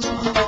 Qaba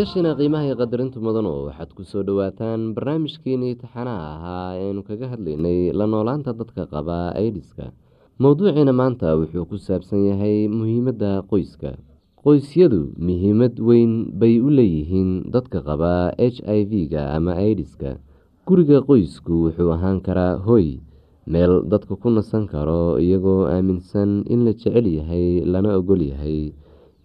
dhegeystayaashiina qiimaha iyo qadarinta mudano waxaad ku soo dhowaataan barnaamijkeenii taxanaha ahaa eanu kaga hadlaynay la noolaanta dadka qaba aidiska mowduuciina maanta wuxuu ku saabsan yahay muhiimadda qoyska. Qoysyadu muhiimad weyn bay u leeyihiin dadka qaba h i v-ga ama aidiska guriga qoysku wuxuu ahaan karaa hoy meel dadka ku nasan karo iyagoo aaminsan in la jecel yahay lana ogol yahay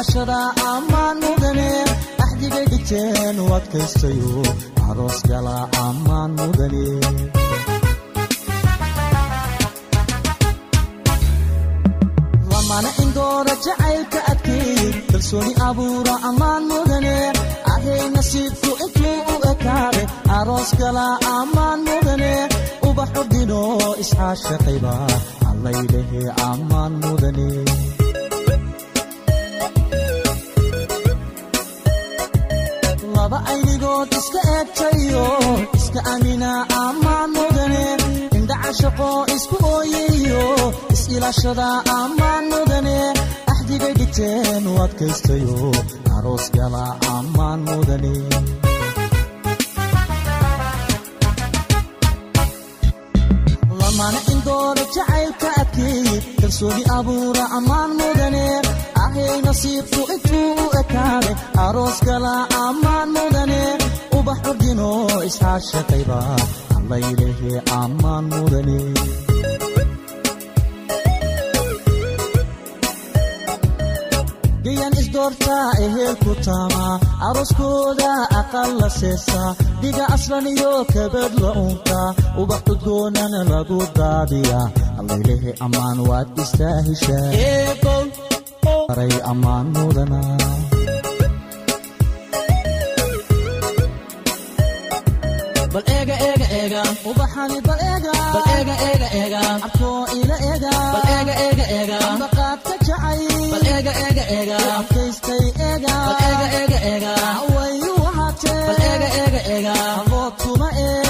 is-ilaashada ammaan mudane axdigay dhigteen u adkaystayo aroos gala ammaan mudane lamaana indoora jacaylka adkeeyey kalsooni abuura ammaan mudane ahay nasiibku intuu u ekaaday aroos kala ammaan mudane ubaxu dhino iscaashaqayba allaylehe ammaan mudane aynigood iska eegtayo iska amina ammaan mudane indhacashaqo isku ooyayo is-ilaashada ammaan mudane axdigay dhigteen u adkaystayo aroos gala ammaan mudane lamaana indoora jacaylka adkeeyey kalsooni abuura ammaan mudane ahay nasiibku intuu u ekaaday aroos gala ammaan mudane ubax ordino iscaashaqayba allaylehe ammaan mudane gayan isdoortaa ehelku taamaa arooskooda aqal la seesaa dhiga aslan iyo kabad la unkaa ubax udgoonana lagu daadiyaa allaylehe ammaan waad istaahishaa ray ammaan mudana bal eega eega eega ubaxani bal eega bal eega eega eega abkoo ila eega bal eega eega eega ambaqaadka jacay bal eega eega eega adkaystay eega bal eega eega eega wayu wahaatee bal eega eega eega abood kuma ee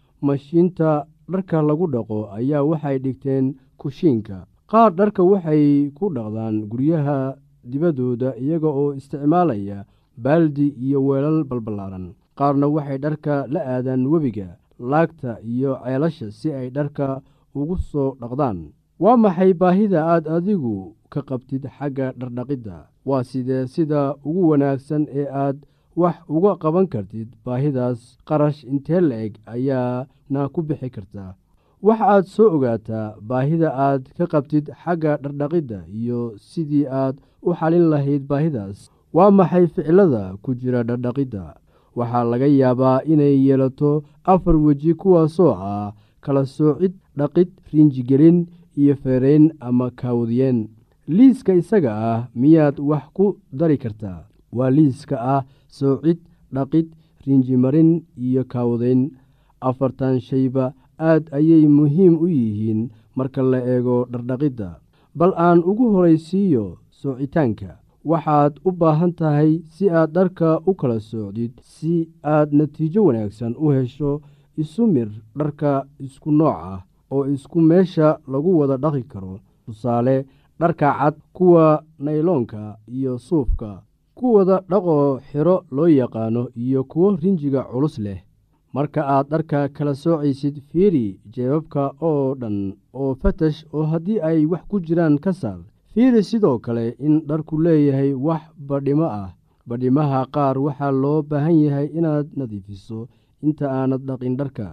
mashiinta dharka lagu dhaqo ayaa waxay dhigteen kushiinka. Qaar dharka waxay ku dhaqdaan guryaha dibaddooda iyaga oo isticmaalaya baaldi iyo weelal balballaaran. Qaarna waxay dharka la aadaan webiga laagta iyo ceelasha si ay dharka ugu soo dhaqdaan. Waa maxay baahida aad adigu ka qabtid xagga dhardhaqidda? Waa sidee sida ugu wanaagsan ee aad wax uga qaban kartid baahidaas qarash intee la-eg ayaana ku bixi kartaa waxa aad soo ogaataa baahida aad ka qabtid xagga dhardhaqidda iyo sidii aad u xalin lahayd baahidaas. Waa maxay ficilada ku jira dhardhaqidda waxaa laga yaabaa inay yeelato afar weji kuwaasoo ah kala soocid dhaqid riinjigelin iyo feerayn ama kaawdiyeen liiska isaga ah miyaad wax ku dari kartaa? Waa liiska ah soocid dhaqid riinjimarin iyo kaawdayn afartan shayba aad ayay muhiim u yihiin marka la eego dhardhaqidda. Bal aan ugu horaysiiyo soocitaanka waxaad u baahan tahay si aad dharka u kala soocdid si aad natiijo wanaagsan u hesho isu mir dharka isku nooc ah oo isku meesha lagu wada dhaqi karo. Tusaale dharka cad kuwa nayloonka iyo suufka kuwada dhaqoo xiro loo yaqaano iyo kuwo rinjiga culus leh. Marka aad dharka kala soocaysid fiiri jeebabka oo dhan oo fatash oo haddii ay wax ku jiraan ka saar. Fiiri sidoo kale in dharku leeyahay wax badhimo ah. Badhimaha qaar waxaa loo baahan yahay inaad nadiifiso inta aanad dhaqin dharka.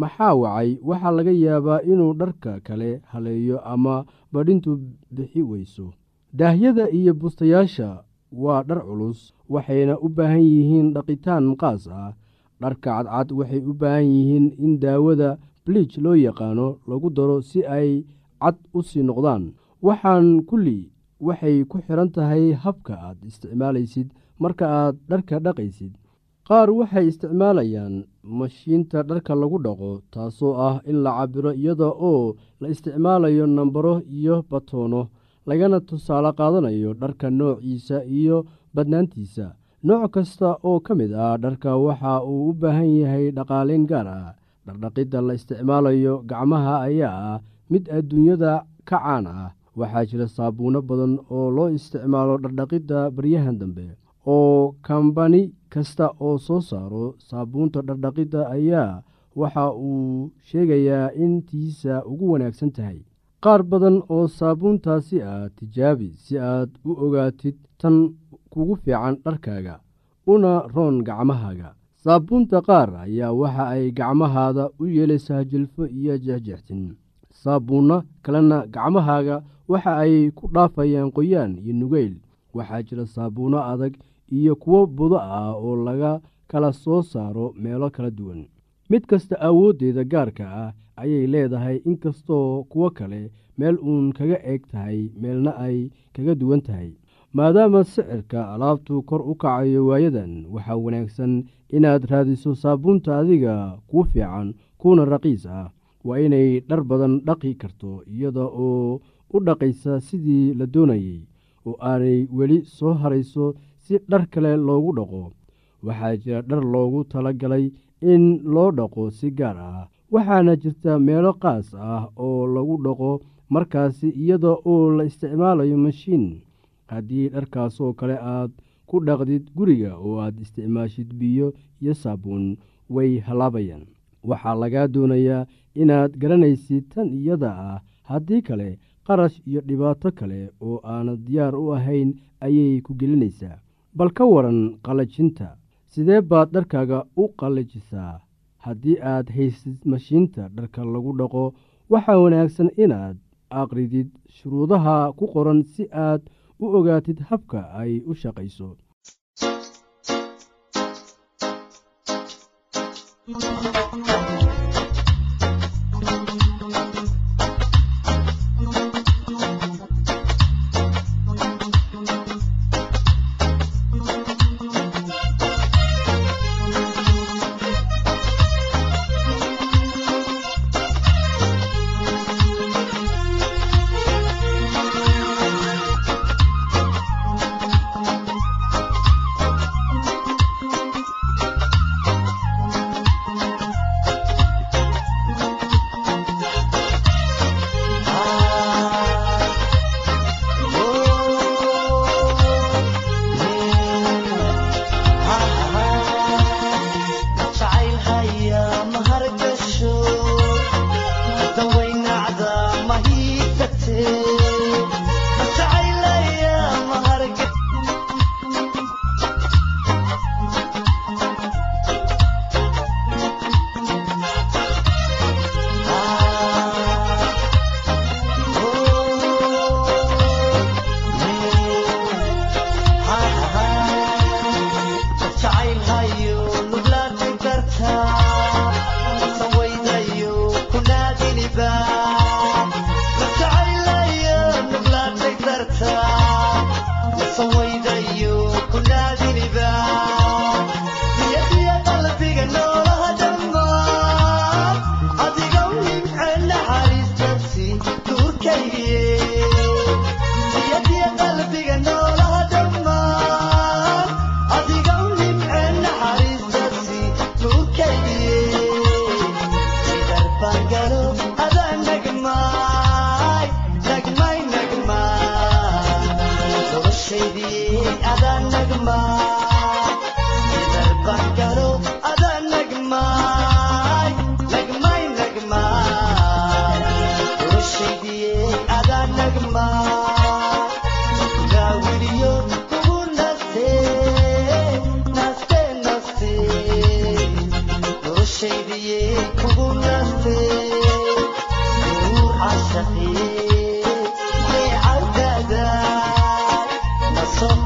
Maxaa wacay? Waxaa laga yaabaa inuu dharka kale haleeyo ama badhintu bixi weyso. Daahyada iyo bustayaasha waa dhar culus waxayna u baahan yihiin dhaqitaan qaas ah. Dharka cadcad waxay u baahan yihiin in daawada bliij loo yaqaano lagu daro si ay cad u sii noqdaan. Waxaan kulli waxay ku xidhan tahay habka aad isticmaalaysid marka aad dharka dhaqaysid. Qaar waxay isticmaalayaan mashiinta dharka lagu dhaqo taasoo ah in la cabiro iyada oo la isticmaalayo nambaro iyo batoono lagana tusaale qaadanayo dharka noociisa iyo badnaantiisa. Nooc kasta oo ka mid ah dharka waxa uu u baahan yahay dhaqaaleyn gaar ah. Dhardhaqidda la isticmaalayo gacmaha ayaa ah mid adduunyada ka caan ah. Waxaa jira saabuuno badan oo loo isticmaalo dhardhaqidda baryahan dambe. Oo kambani kasta oo soo saaro saabuunta dhardhaqidda ayaa waxa uu sheegayaa in tiisa ugu wanaagsan tahay qaar badan oo saabuuntaasi ah tijaabi si aad u ogaatid tan kugu fiican dharkaaga una roon gacmahaaga. Saabuunta qaar ayaa waxa ay gacmahaada u yeelaysaa jilfo iyo jexjextin saabuunno kalena gacmahaaga waxa ay ku dhaafayaan qoyaan iyo nugeyl. Waxaa jira saabuunno adag iyo kuwo budo ah oo laga kala soo saaro meelo kala duwan. Mid kasta awooddeeda gaarka ah ayay leedahay inkastoo kuwo kale meel uun kaga eeg tahay meelna ay kaga duwan tahay. Maadaama sicirka alaabtu kor u kacayo waayadan waxaa wanaagsan inaad raadiso saabuunta adiga kuu fiican kuuna raqiis ah. Waa inay dhar badan dhaqi karto iyada oo u dhaqaysa sidii la doonayey oo aanay weli soo harayso si dhar kale loogu dhaqo. Waxaa jira dhar loogu tala galay in loo dhaqo si gaar ah waxaana jirta meelo qaas ah oo lagu dhaqo markaasi iyada oo la isticmaalayo mashiin. Haddii dharkaasoo kale aad ku dhaqdid guriga oo aad isticmaashid biyo iyo saabuun way halaabayaan. Waxaa lagaa doonayaa inaad garanaysid tan iyada ah. Haddii kale qarash iyo dhibaato kale oo aanad diyaar u ahayn ayay ku gelinaysaa. Bal ka waran qallajinta sidee baad dharkaaga u qallajisaa haddii aad haysid mashiinta dharka lagu dhaqo waxaa wanaagsan inaad aqridid shuruudaha ku qoran si aad u ogaatid habka ay u shaqayso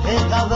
pecador.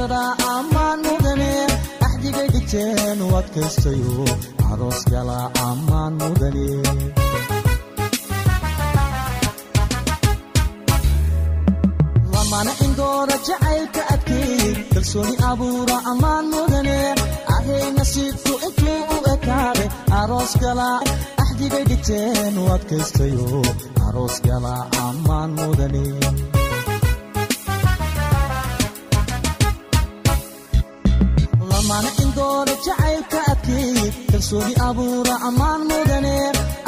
is-ilaashada ammaan mudane axdigay dhigteen u adkaystayo aroos gala ammaan mudane lamana indooda jacaylka adkeey kalsooni abuura ammaan mudane ahay nasiibku intuu u ekaade aroos gala axdigay dhigteen u adkaystayo aroos gala ammaan mudane kalsooni abuura ammaan mudane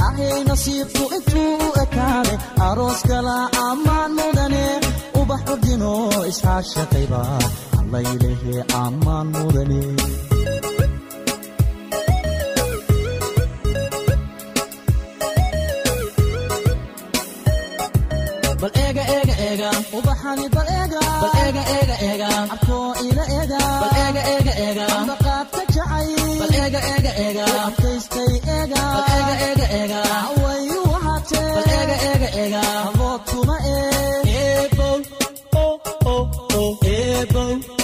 ahay nasiibku intuu u ekaade aroos gala ammaan mudane ubax ordino isxaashaqayba allaylehe ammaan mudane ubaxani bal eega abkoo ila eega bal